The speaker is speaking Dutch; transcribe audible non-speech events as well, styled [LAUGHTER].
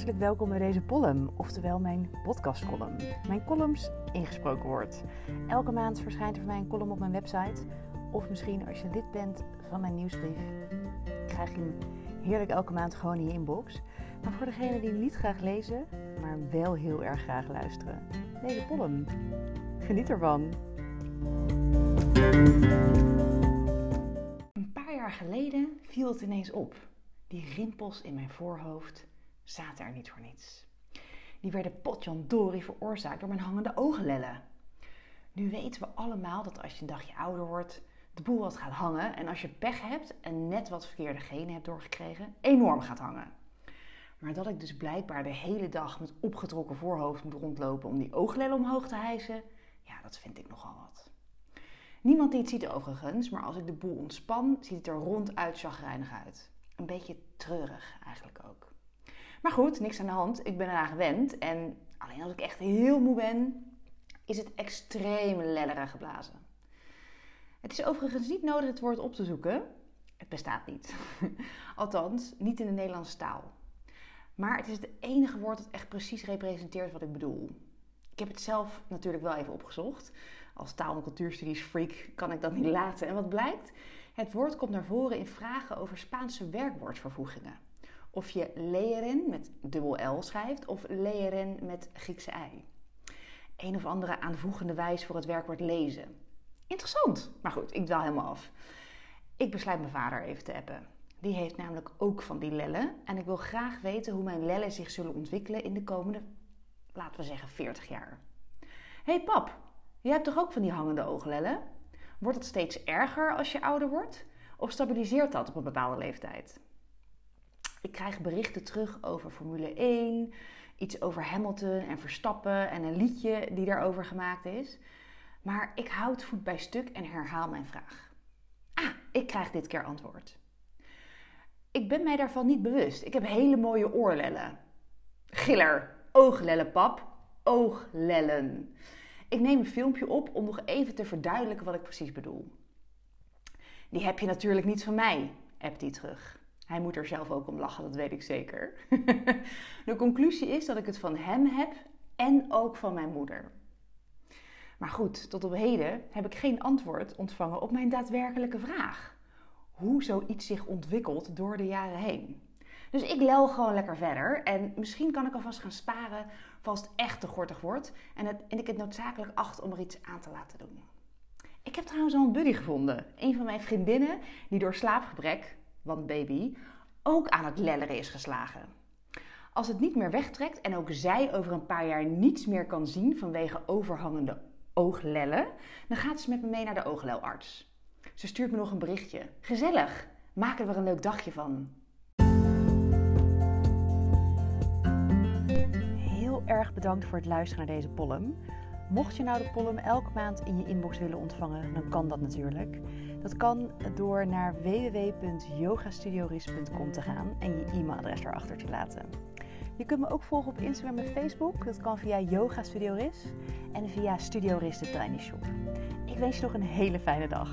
Hartelijk welkom bij deze column, oftewel mijn podcastcolumn. Mijn columns ingesproken wordt. Elke maand verschijnt er van mij een column op mijn website. Of misschien als je lid bent van mijn nieuwsbrief, krijg je hem heerlijk elke maand gewoon in je inbox. Maar voor degenen die niet graag lezen, maar wel heel erg graag luisteren, deze column. Geniet ervan. Een paar jaar geleden viel het ineens op. Die rimpels in mijn voorhoofd zaten er niet voor niets. Die werden potjandori veroorzaakt door mijn hangende ooglellen. Nu weten we allemaal dat als je een dagje ouder wordt, de boel wat gaat hangen en als je pech hebt en net wat verkeerde genen hebt doorgekregen, enorm gaat hangen. Maar dat ik dus blijkbaar de hele dag met opgetrokken voorhoofd moet rondlopen om die ooglellen omhoog te hijsen, ja, dat vind ik nogal wat. Niemand die het ziet overigens, maar als ik de boel ontspan, ziet het er ronduit chagrijnig uit. Een beetje treurig eigenlijk ook. Maar goed, niks aan de hand. Ik ben eraan gewend. En alleen als ik echt heel moe ben, is het extreem lelleren geblazen. Het is overigens niet nodig het woord op te zoeken. Het bestaat niet. [LAUGHS] Althans, niet in de Nederlandse taal. Maar het is het enige woord dat echt precies representeert wat ik bedoel. Ik heb het zelf natuurlijk wel even opgezocht. Als taal- en cultuurstudies freak kan ik dat niet laten. En wat blijkt? Het woord komt naar voren in vragen over Spaanse werkwoordvervoegingen. Of je leren met dubbel L schrijft of leren met Griekse ei. Een of andere aanvoegende wijs voor het werkwoord lezen. Interessant. Maar goed, ik dwaal helemaal af. Ik besluit mijn vader even te appen. Die heeft namelijk ook van die lellen. En ik wil graag weten hoe mijn lellen zich zullen ontwikkelen in de komende, laten we zeggen, 40 jaar. hey pap, jij hebt toch ook van die hangende ooglellen? Wordt het steeds erger als je ouder wordt? Of stabiliseert dat op een bepaalde leeftijd? Ik krijg berichten terug over Formule 1, iets over Hamilton en Verstappen en een liedje die daarover gemaakt is. Maar ik houd voet bij stuk en herhaal mijn vraag. Ah, ik krijg dit keer antwoord. Ik ben mij daarvan niet bewust. Ik heb hele mooie oorlellen. Giller, ooglellen, pap. Ooglellen. Ik neem een filmpje op om nog even te verduidelijken wat ik precies bedoel. Die heb je natuurlijk niet van mij, appt hij terug. Hij moet er zelf ook om lachen, dat weet ik zeker. [LAUGHS] De conclusie is dat ik het van hem heb en ook van mijn moeder. Maar goed, tot op heden heb ik geen antwoord ontvangen op mijn daadwerkelijke vraag. Hoe zoiets zich ontwikkelt door de jaren heen. Dus ik lel gewoon lekker verder. En misschien kan ik alvast gaan sparen het echt te gortig wordt. En, en ik het noodzakelijk acht om er iets aan te laten doen. Ik heb trouwens al een buddy gevonden. Een van mijn vriendinnen die door slaapgebrek, want baby, ook aan het lelleren is geslagen. Als het niet meer wegtrekt en ook zij over een paar jaar niets meer kan zien vanwege overhangende ooglellen, dan gaat ze met me mee naar de ooglelarts. Ze stuurt me nog een berichtje. Gezellig, maak er weer een leuk dagje van. Heel erg bedankt voor het luisteren naar deze column. Mocht je nou de column elke maand in je inbox willen ontvangen, dan kan dat natuurlijk. Dat kan door naar www.yogastudioris.com te gaan en je e-mailadres erachter te laten. Je kunt me ook volgen op Instagram en Facebook. Dat kan via Yoga Studio en via Studio de Tiny Shop. Ik wens je nog een hele fijne dag.